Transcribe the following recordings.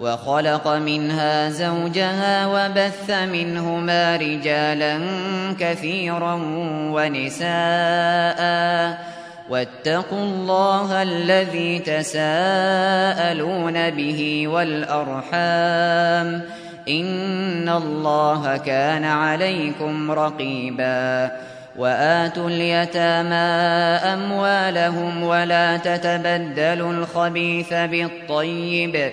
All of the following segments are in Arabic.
وخلق منها زوجها وبث منهما رجالا كثيرا ونساء. واتقوا الله الذي تساءلون به والأرحام. إن الله كان عليكم رقيبا. وآتوا اليتامى أموالهم ولا تتبدلوا الخبيث بالطيب.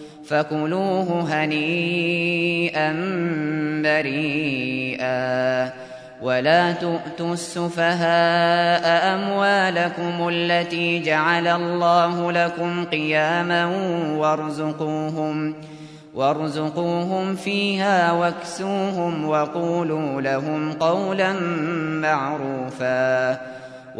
فكلوه هنيئا مريئا ولا تؤتوا السفهاء أموالكم التي جعل الله لكم قياما وارزقوهم وارزقوهم فيها واكسوهم وقولوا لهم قولا معروفا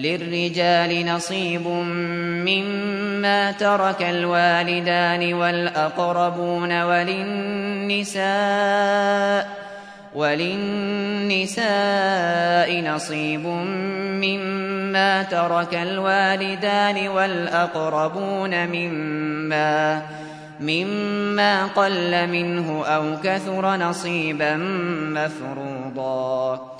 للرجال نصيب مما ترك الوالدان والأقربون وللنساء وللنساء نصيب مما ترك الوالدان والأقربون مما مما قل منه أو كثر نصيبا مفروضا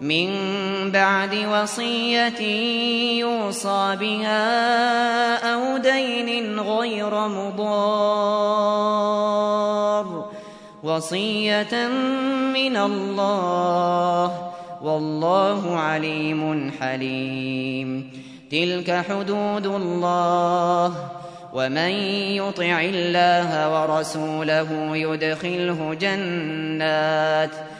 من بعد وصية يوصى بها أو دين غير مضار. وصية من الله. والله عليم حليم. تلك حدود الله. ومن يطع الله ورسوله يدخله جنات.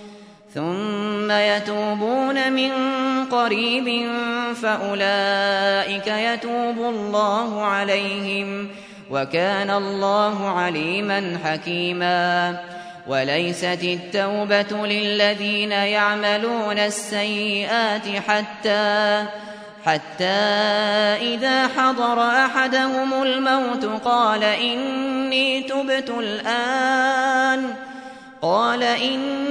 ثم يتوبون من قريب فأولئك يتوب الله عليهم وكان الله عليما حكيما. وليست التوبة للذين يعملون السيئات حتى حتى إذا حضر أحدهم الموت قال إني تبت الآن قال إني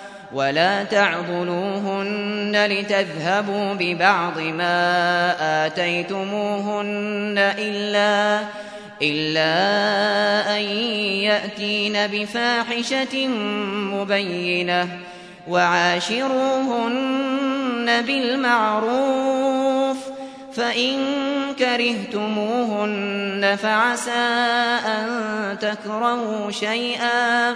ولا تعضلوهن لتذهبوا ببعض ما آتيتموهن إلا إلا أن يأتين بفاحشة مبينة وعاشروهن بالمعروف فإن كرهتموهن فعسى أن تكرهوا شيئا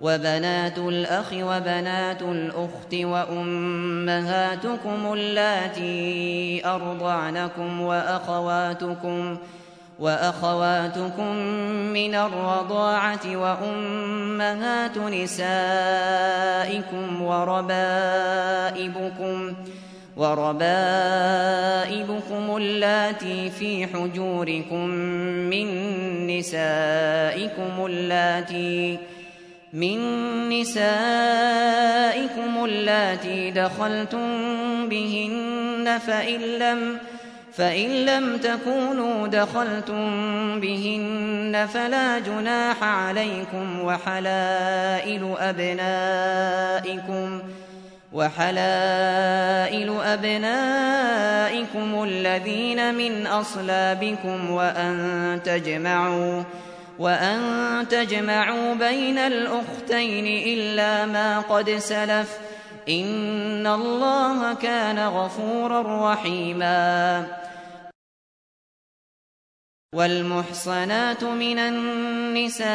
وبنات الأخ وبنات الأخت وأمهاتكم اللاتي أرضعنكم وأخواتكم وأخواتكم من الرضاعة وأمهات نسائكم وربائبكم وربائبكم اللاتي في حجوركم من نسائكم اللاتي من نسائكم اللاتي دخلتم بهن فإن لم فإن لم تكونوا دخلتم بهن فلا جناح عليكم وحلائل أبنائكم وحلائل أبنائكم الذين من أصلابكم وأن تجمعوا وأن تجمعوا بين الأختين إلا ما قد سلف. إن الله كان غفورا رحيما. والمحصنات من النساء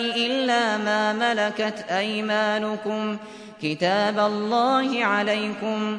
إلا ما ملكت أيمانكم. كتاب الله عليكم.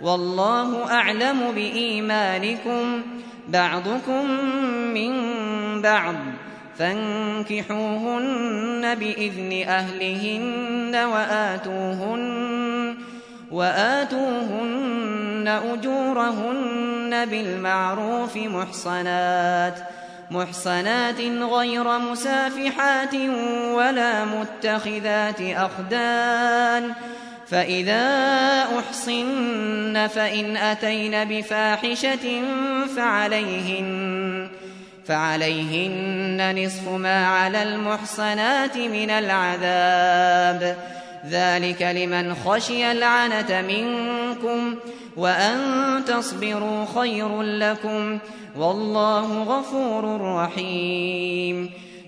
والله أعلم بإيمانكم. بعضكم من بعض فانكحوهن بإذن أهلهن وآتوهن وآتوهن أجورهن بالمعروف محصنات محصنات غير مسافحات ولا متخذات أخدان. فإذا أحصن فإن أتين بفاحشة فعليهن فعليهن نصف ما على المحصنات من العذاب. ذلك لمن خشي العنة منكم وأن تصبروا خير لكم. والله غفور رحيم.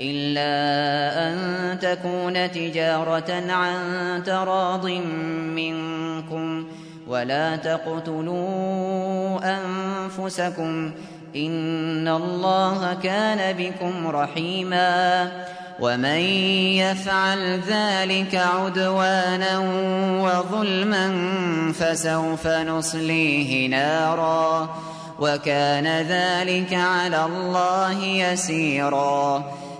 إلا أن تكون تجارة عن تراض منكم ولا تقتلوا أنفسكم إن الله كان بكم رحيما ومن يفعل ذلك عدوانا وظلما فسوف نصليه نارا وكان ذلك على الله يسيرا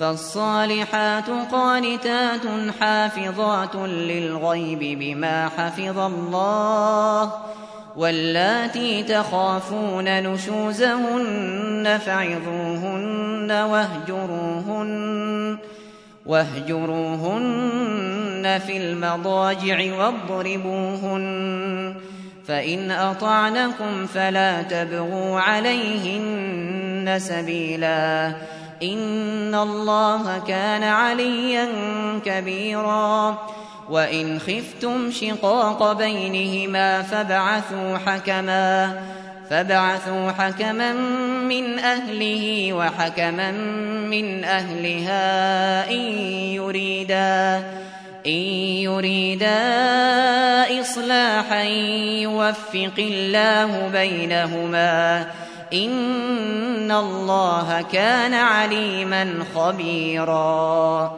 فالصالحات قانتات حافظات للغيب بما حفظ الله واللاتي تخافون نشوزهن فعظوهن واهجروهن واهجروهن في المضاجع واضربوهن فإن أطعنكم فلا تبغوا عليهن سبيلا إن الله كان عليا كبيرا. وإن خفتم شقاق بينهما فابعثوا حكما فابعثوا حكما من أهله وحكما من أهلها إن يريدا إن يريدا إصلاحا يوفق الله بينهما. إن الله كان عليما خبيرا.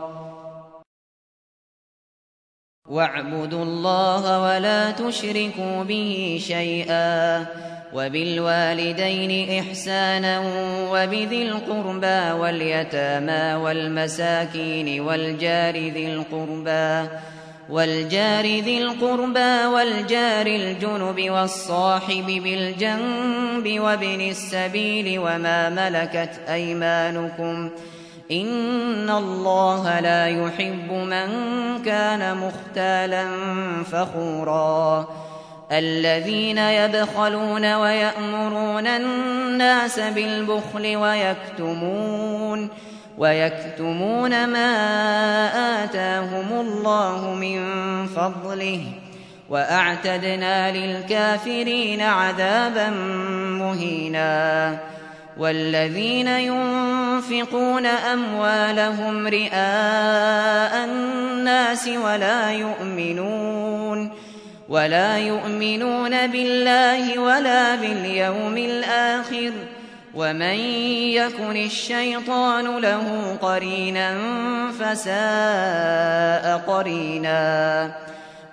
واعبدوا الله ولا تشركوا به شيئا. وبالوالدين إحسانا وبذي القربى واليتامى والمساكين والجار ذي القربى. والجار ذي القربى والجار الجنب والصاحب بالجنب وابن السبيل وما ملكت أيمانكم إن الله لا يحب من كان مختالا فخورا الذين يبخلون ويأمرون الناس بالبخل ويكتمون ويكتمون ما آتاهم الله من فضله وأعتدنا للكافرين عذابا مهينا والذين ينفقون أموالهم رئاء الناس ولا يؤمنون ولا يؤمنون بالله ولا باليوم الآخر ومن يكن الشيطان له قرينا فساء قرينا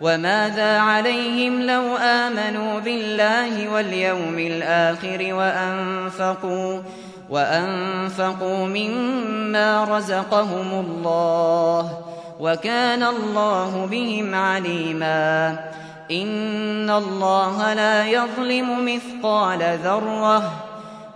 وماذا عليهم لو آمنوا بالله واليوم الآخر وأنفقوا وأنفقوا مما رزقهم الله وكان الله بهم عليما إن الله لا يظلم مثقال ذرة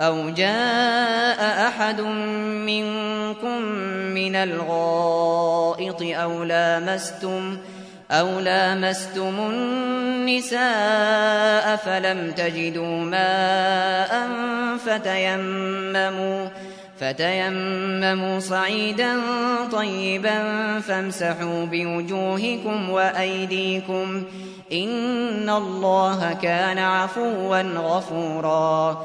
أو جاء أحد منكم من الغائط أو لامستم أو لامستم النساء فلم تجدوا ماء فتيمموا فتيمموا صعيدا طيبا فامسحوا بوجوهكم وأيديكم إن الله كان عفوا غفورا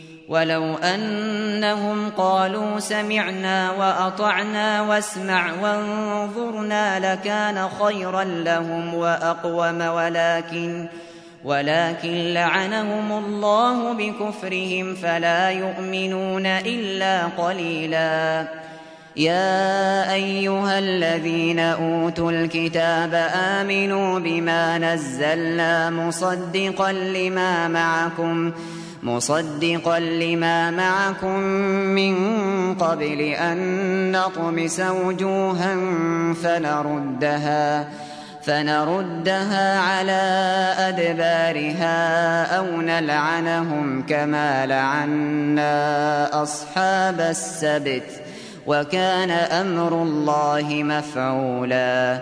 ولو أنهم قالوا سمعنا وأطعنا واسمع وانظرنا لكان خيرا لهم وأقوم ولكن ولكن لعنهم الله بكفرهم فلا يؤمنون إلا قليلا. يا أيها الذين أوتوا الكتاب آمنوا بما نزلنا مصدقا لما معكم. مصدقا لما معكم من قبل أن نطمس وجوها فنردها فنردها على أدبارها أو نلعنهم كما لعنا أصحاب السبت وكان أمر الله مفعولا.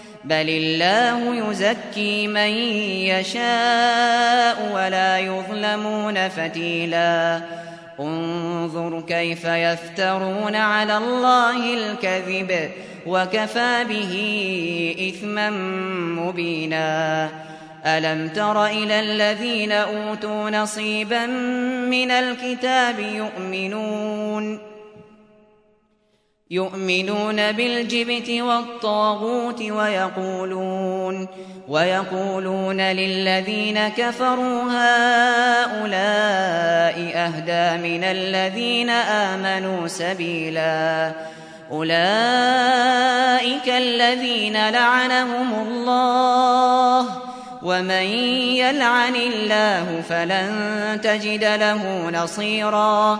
بل الله يزكي من يشاء ولا يظلمون فتيلا انظر كيف يفترون على الله الكذب وكفى به إثما مبينا ألم تر إلى الذين أوتوا نصيبا من الكتاب يؤمنون يؤمنون بالجبت والطاغوت ويقولون ويقولون للذين كفروا هؤلاء أهدى من الذين آمنوا سبيلا أولئك الذين لعنهم الله ومن يلعن الله فلن تجد له نصيراً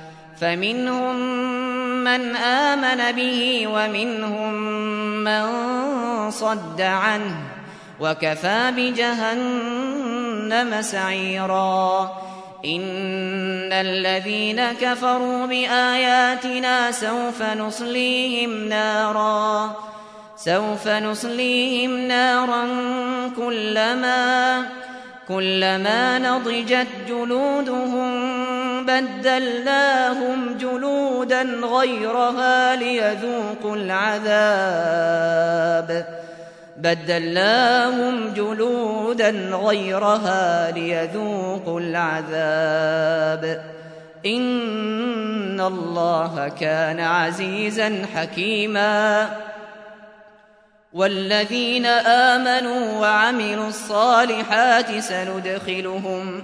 فمنهم من آمن به ومنهم من صد عنه وكفى بجهنم سعيراً. إن الذين كفروا بآياتنا سوف نصليهم نارا. سوف نصليهم نارا كلما كلما نضجت جلودهم بدلناهم جلودا غيرها ليذوقوا العذاب. بدلناهم جلودا غيرها ليذوقوا العذاب. إن الله كان عزيزا حكيما. والذين آمنوا وعملوا الصالحات سندخلهم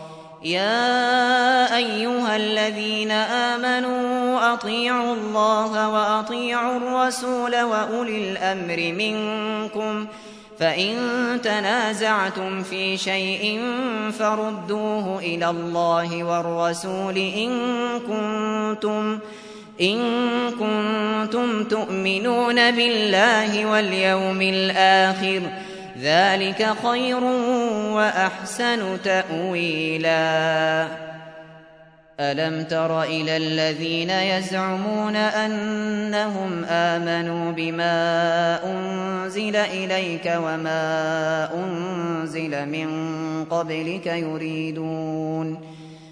يا أيها الذين آمنوا أطيعوا الله وأطيعوا الرسول وأولي الأمر منكم ۖ فإن تنازعتم في شيء فردوه إلى الله والرسول إن كنتم إن كنتم تؤمنون بالله واليوم الآخر ذلك خير وأحسن تأويلاً. ألم تر إلى الذين يزعمون أنهم آمنوا بما أنزل إليك وما أنزل من قبلك يريدون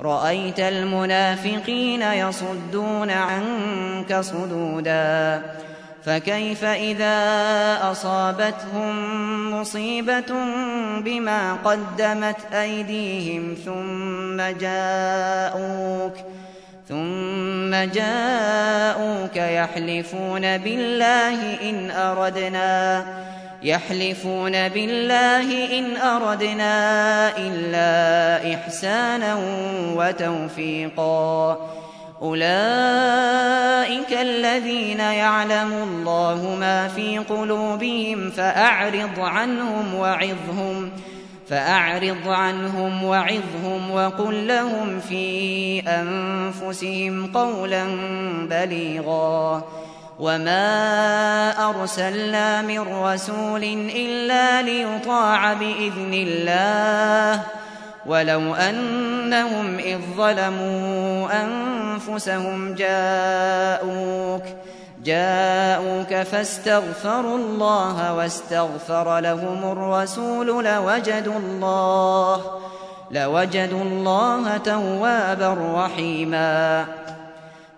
رأيت المنافقين يصدون عنك صدوداً. فكيف إذا أصابتهم مصيبة بما قدمت أيديهم ثم جاءوك ثم جاءوك يحلفون بالله إن أردنا. يحلفون بالله إن أردنا إلا إحسانا وتوفيقا. أولئك الذين يعلم الله ما في قلوبهم فأعرض عنهم وعظهم فأعرض عنهم وعظهم وقل لهم في أنفسهم قولا بليغا. وما أرسلنا من رسول إلا ليطاع بإذن الله ولو أنهم إذ ظلموا أنفسهم جاءوك جاءوك فاستغفروا الله واستغفر لهم الرسول لوجدوا الله لوجدوا الله توابا رحيما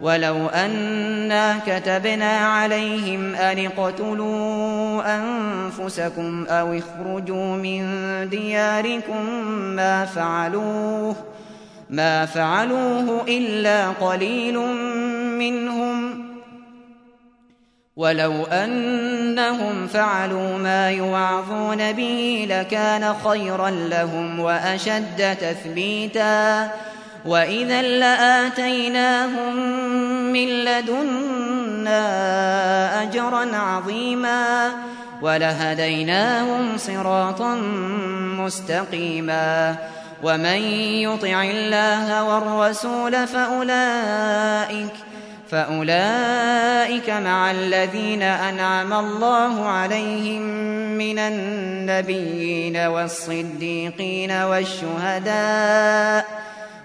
ولو أنا كتبنا عليهم أن اقتلوا أنفسكم أو اخرجوا من دياركم ما فعلوه ما فعلوه إلا قليل منهم ولو أنهم فعلوا ما يوعظون به لكان خيرا لهم وأشد تثبيتا وإذا لآتيناهم من لدنا أجرا عظيما ولهديناهم صراطا مستقيما ومن يطع الله والرسول فأولئك فأولئك مع الذين أنعم الله عليهم من النبيين والصديقين والشهداء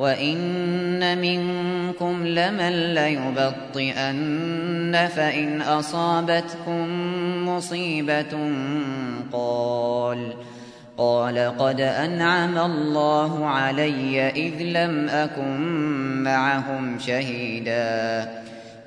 وإن منكم لمن ليبطئن فإن أصابتكم مصيبة قال قال قد أنعم الله علي إذ لم أكن معهم شهيداً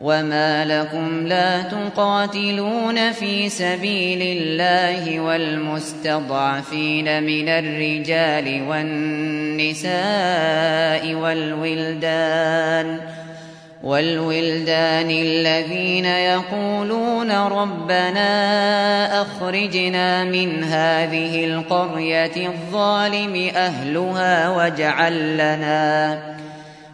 وما لكم لا تقاتلون في سبيل الله والمستضعفين من الرجال والنساء والولدان والولدان الذين يقولون ربنا أخرجنا من هذه القرية الظالم أهلها واجعل لنا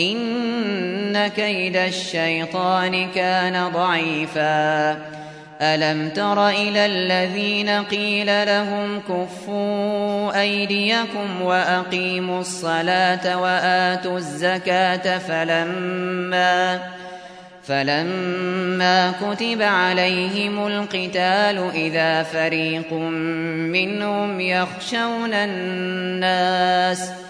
إن كيد الشيطان كان ضعيفا. ألم تر إلى الذين قيل لهم كفوا أيديكم وأقيموا الصلاة وآتوا الزكاة فلما فلما كتب عليهم القتال إذا فريق منهم يخشون الناس ۖ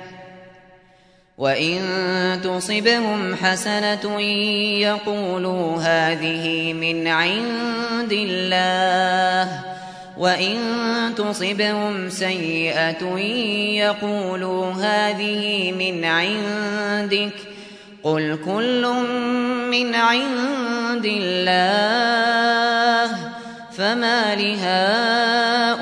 وإن تصبهم حسنة يقولوا هذه من عند الله وإن تصبهم سيئة يقولوا هذه من عندك قل كل من عند الله فما لهؤلاء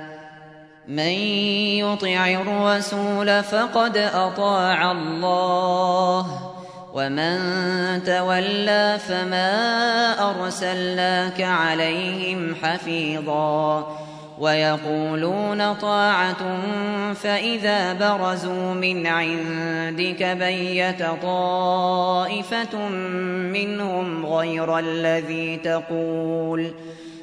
من يطع الرسول فقد أطاع الله ومن تولى فما أرسلناك عليهم حفيظا. ويقولون طاعة فإذا برزوا من عندك بيت طائفة منهم غير الذي تقول.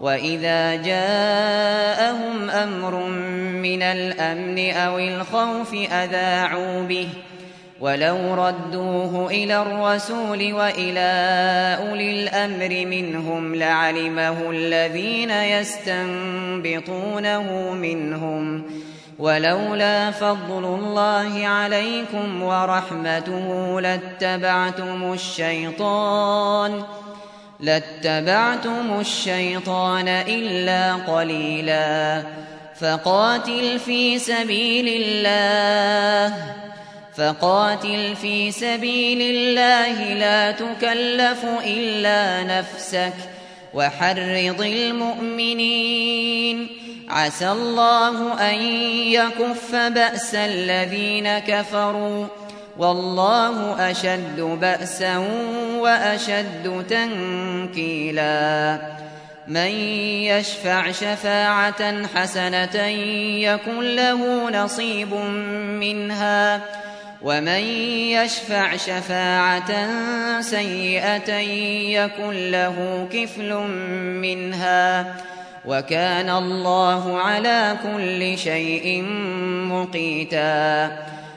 وإذا جاءهم أمر من الأمن أو الخوف أذاعوا به ۖ ولو ردوه إلى الرسول وإلى أولي الأمر منهم لعلمه الذين يستنبطونه منهم ولولا فضل الله عليكم ورحمته لاتبعتم الشيطان لاتبعتم الشيطان إلا قليلا فقاتل في سبيل الله فقاتل في سبيل الله لا تكلف إلا نفسك وحرض المؤمنين عسى الله أن يكف بأس الذين كفروا والله أشد بأسا وأشد تنكيلا. من يشفع شفاعة حسنة يكن له نصيب منها. ومن يشفع شفاعة سيئة يكن له كفل منها. وكان الله على كل شيء مقيتا.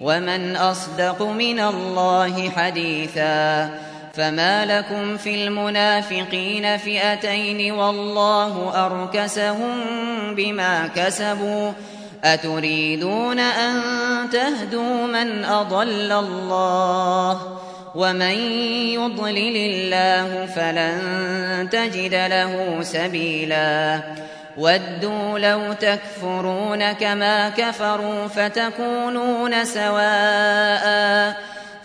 ومن أصدق من الله حديثا فما لكم في المنافقين فئتين والله أركسهم بما كسبوا أتريدون أن تهدوا من أضل الله ومن يضلل الله فلن تجد له سبيلا ودوا لو تكفرون كما كفروا فتكونون سواء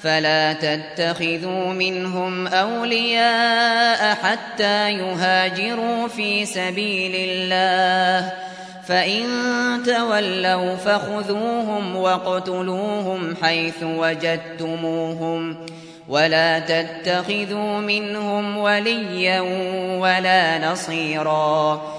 فلا تتخذوا منهم أولياء حتى يهاجروا في سبيل الله. فإن تولوا فخذوهم واقتلوهم حيث وجدتموهم. ولا تتخذوا منهم وليا ولا نصيرا.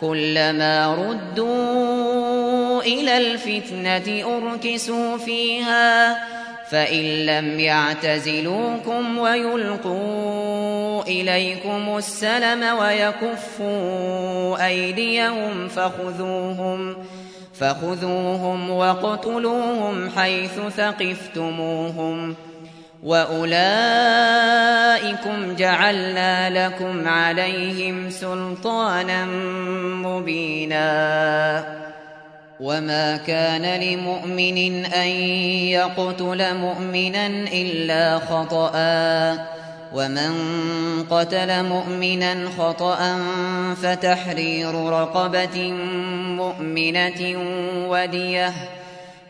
كلما ردوا إلى الفتنة أركسوا فيها فإن لم يعتزلوكم ويلقوا إليكم السلم ويكفوا أيديهم فخذوهم فخذوهم وقتلوهم حيث ثقفتموهم. وأولئكم جعلنا لكم عليهم سلطانا مبينا وما كان لمؤمن أن يقتل مؤمنا إلا خطأ ومن قتل مؤمنا خطأ فتحرير رقبة مؤمنة وديه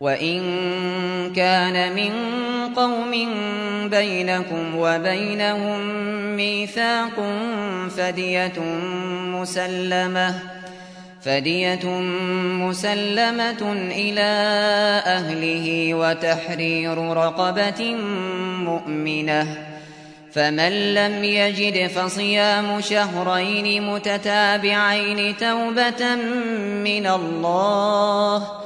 وإن كان من قوم بينكم وبينهم ميثاق فدية مسلمة فدية مسلمة إلى أهله وتحرير رقبة مؤمنة فمن لم يجد فصيام شهرين متتابعين توبة من الله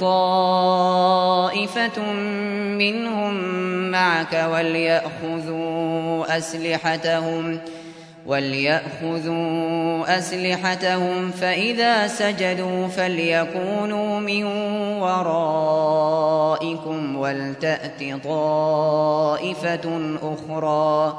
طائفة منهم معك وليأخذوا أسلحتهم وليأخذوا أسلحتهم فإذا سجدوا فليكونوا من ورائكم ولتأت طائفة أخرى.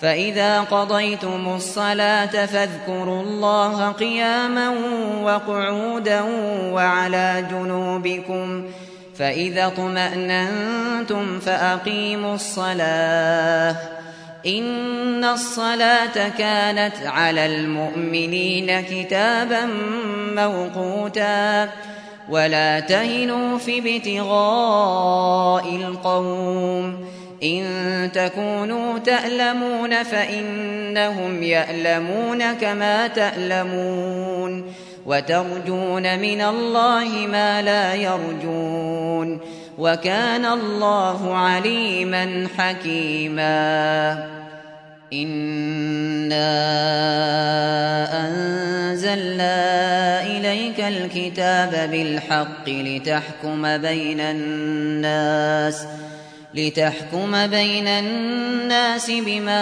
فإذا قضيتم الصلاة فاذكروا الله قياما وقعودا وعلى جنوبكم فإذا اطمأننتم فأقيموا الصلاة إن الصلاة كانت على المؤمنين كتابا موقوتا ولا تهنوا في ابتغاء القوم إن تكونوا تألمون فإنهم يألمون كما تألمون وترجون من الله ما لا يرجون وكان الله عليما حكيما إنا أنزلنا إليك الكتاب بالحق لتحكم بين الناس لتحكم بين الناس بما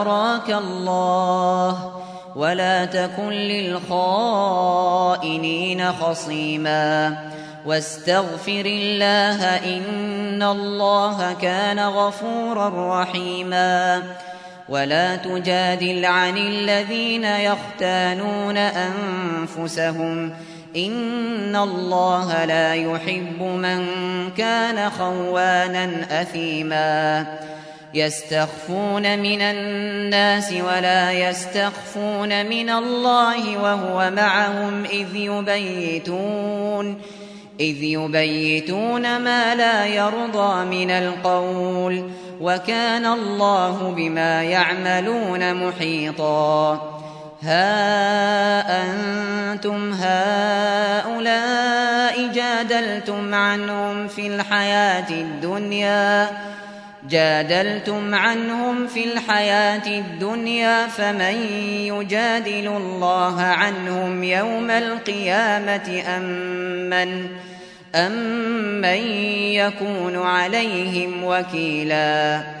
أراك الله ولا تكن للخائنين خصيما واستغفر الله إن الله كان غفورا رحيما ولا تجادل عن الذين يختانون أنفسهم إن الله لا يحب من كان خوانا أثيما يستخفون من الناس ولا يستخفون من الله وهو معهم إذ يبيتون إذ يبيتون ما لا يرضى من القول وكان الله بما يعملون محيطا ها أنتم هؤلاء جادلتم عنهم في الحياة الدنيا جادلتم عنهم في الحياة الدنيا فمن يجادل الله عنهم يوم القيامة أم من, أم من يكون عليهم وكيلاً؟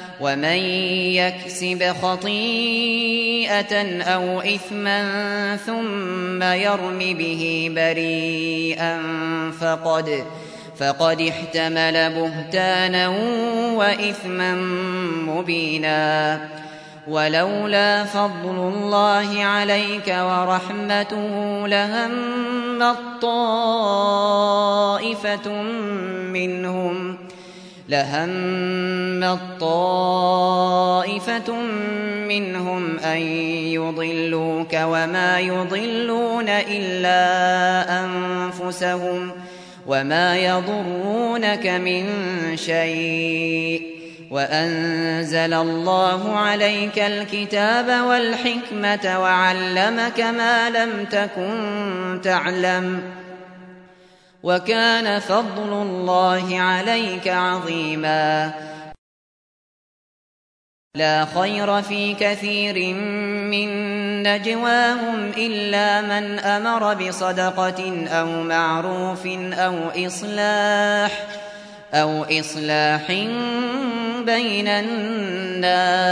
ومن يكسب خطيئة أو إثما ثم يرم به بريئا فقد فقد احتمل بهتانا وإثما مبينا. ولولا فضل الله عليك ورحمته لهم الطائفة منهم لهم الطائفة منهم أن يضلوك وما يضلون إلا أنفسهم وما يضرونك من شيء وأنزل الله عليك الكتاب والحكمة وعلمك ما لم تكن تعلم وكان فضل الله عليك عظيما. لا خير في كثير من نجواهم إلا من أمر بصدقة أو معروف أو إصلاح أو إصلاح بين الناس.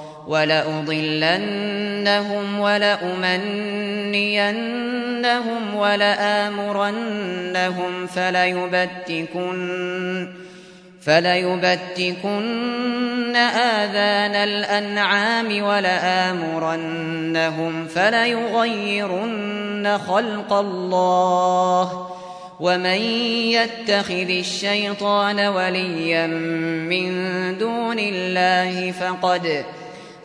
ولأضلنهم ولأمنينهم ولآمرنهم فليبتكن فليبتكن آذان الأنعام ولآمرنهم فليغيرن خلق الله ومن يتخذ الشيطان وليا من دون الله فقد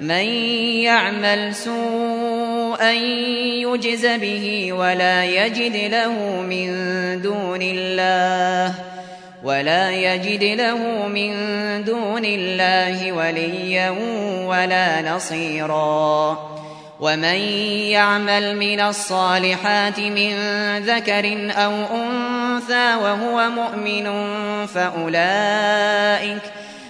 من يعمل سوءا يجز به ولا يجد له من دون الله ولا يجد له من دون الله وليا ولا نصيرا. ومن يعمل من الصالحات من ذكر أو أنثى وهو مؤمن فأولئك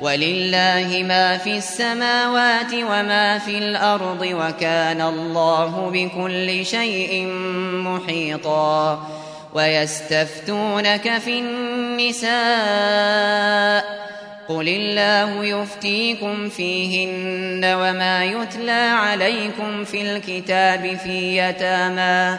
ولله ما في السماوات وما في الأرض وكان الله بكل شيء محيطا ويستفتونك في النساء قل الله يفتيكم فيهن وما يتلى عليكم في الكتاب في يتامى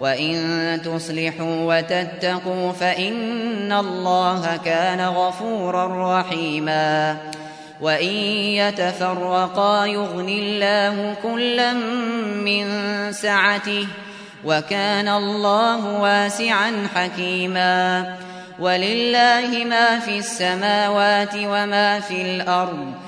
وإن تصلحوا وتتقوا فإن الله كان غفورا رحيما. وإن يتفرقا يغني الله كلا من سعته وكان الله واسعا حكيما. ولله ما في السماوات وما في الأرض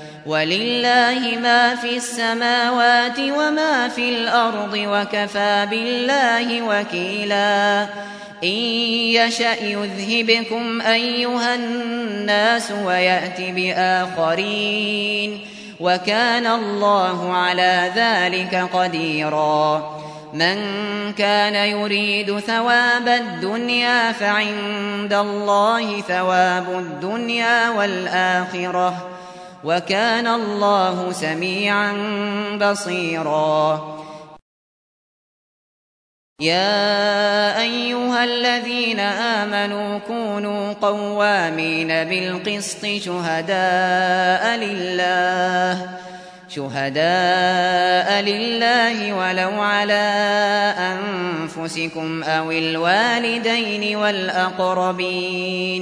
ولله ما في السماوات وما في الأرض وكفى بالله وكيلاً. إن يشأ يذهبكم أيها الناس ويأت بآخرين. وكان الله على ذلك قديرا. من كان يريد ثواب الدنيا فعند الله ثواب الدنيا والآخرة. وكان الله سميعا بصيراً. يا أيها الذين آمنوا كونوا قوامين بالقسط شهداء لله شهداء لله ولو على أنفسكم أو الوالدين والأقربين.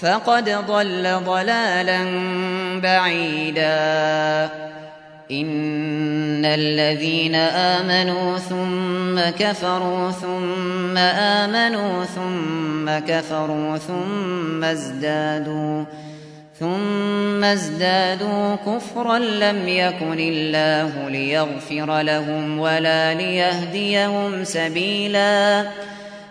فقد ضل ضلالا بعيدا. إن الذين آمنوا ثم كفروا ثم آمنوا ثم كفروا ثم ازدادوا ثم ازدادوا كفرا لم يكن الله ليغفر لهم ولا ليهديهم سبيلا.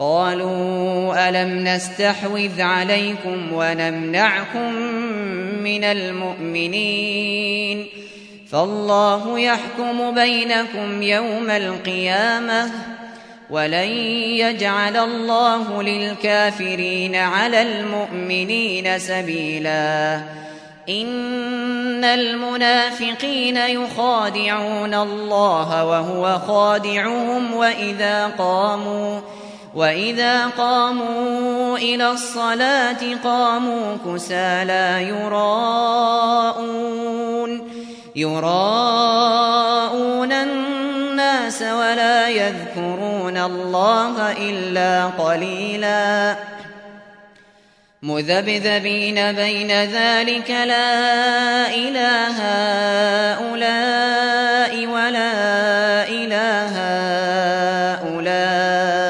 قالوا ألم نستحوذ عليكم ونمنعكم من المؤمنين فالله يحكم بينكم يوم القيامة ولن يجعل الله للكافرين على المؤمنين سبيلا. إن المنافقين يخادعون الله وهو خادعهم وإذا قاموا وإذا قاموا إلى الصلاة قاموا كسالى يراءون يراءون الناس ولا يذكرون الله إلا قليلا مذبذبين بين ذلك لا إله هؤلاء ولا إله هؤلاء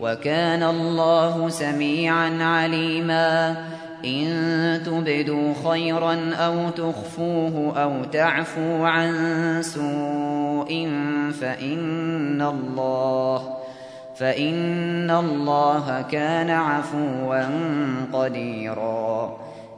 وكان الله سميعا عليما. إن تبدوا خيرا أو تخفوه أو تعفوا عن سوء فإن الله فإن الله كان عفوا قديرا.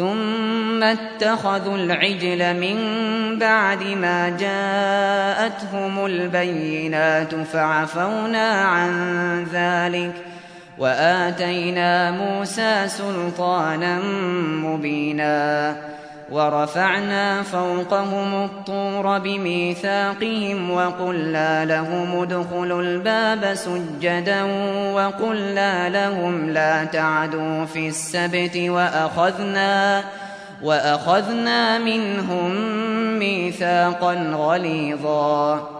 ثم اتخذوا العجل من بعد ما جاءتهم البينات فعفونا عن ذلك وآتينا موسى سلطانا مبينا ورفعنا فوقهم الطور بميثاقهم وقلنا لهم ادخلوا الباب سجدا وقلنا لهم لا تعدوا في السبت وأخذنا وأخذنا منهم ميثاقا غليظا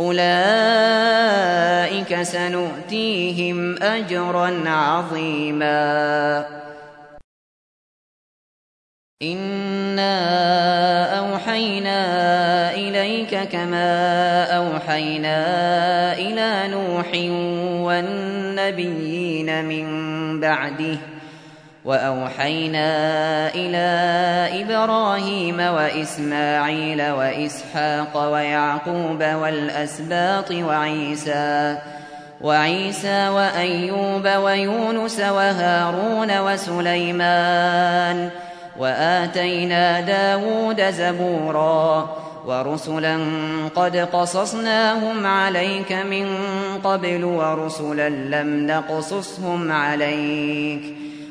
أولئك سنؤتيهم أجرا عظيما. إنا أوحينا إليك كما أوحينا إلى نوح والنبيين من بعده وأوحينا إلى إبراهيم وإسماعيل وإسحاق ويعقوب والأسباط وعيسى وعيسى وأيوب ويونس وهارون وسليمان وآتينا داود زبورا ورسلا قد قصصناهم عليك من قبل ورسلا لم نقصصهم عليك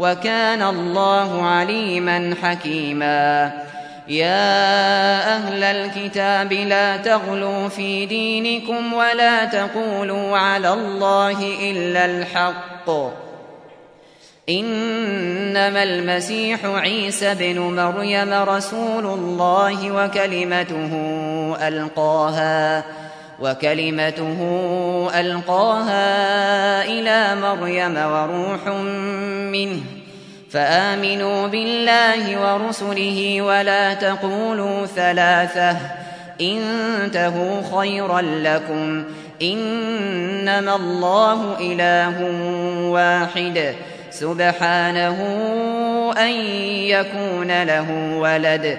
وكان الله عليما حكيما. يا أهل الكتاب لا تغلوا في دينكم ولا تقولوا على الله إلا الحق. إنما المسيح عيسى بن مريم رسول الله وكلمته ألقاها. وكلمته ألقاها إلى مريم وروح منه فآمنوا بالله ورسله ولا تقولوا ثلاثة انتهوا خيرا لكم إنما الله إله واحد سبحانه أن يكون له ولد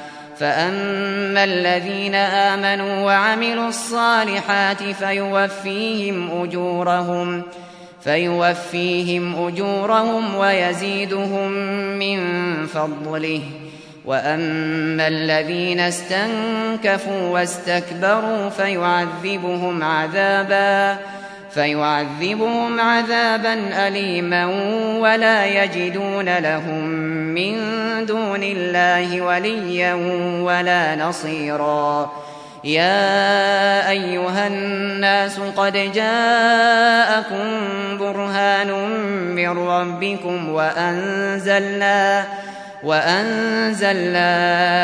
فأما الذين آمنوا وعملوا الصالحات فيوفيهم أجورهم ۖ فيوفيهم أجورهم ويزيدهم من فضله وأما الذين استنكفوا واستكبروا فيعذبهم عذابا فيعذبهم عذابا أليما ولا يجدون لهم من دون الله وليا ولا نصيراً. يا أيها الناس قد جاءكم برهان من ربكم وأنزلنا وأنزلنا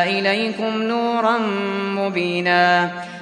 إليكم نورا مبينا.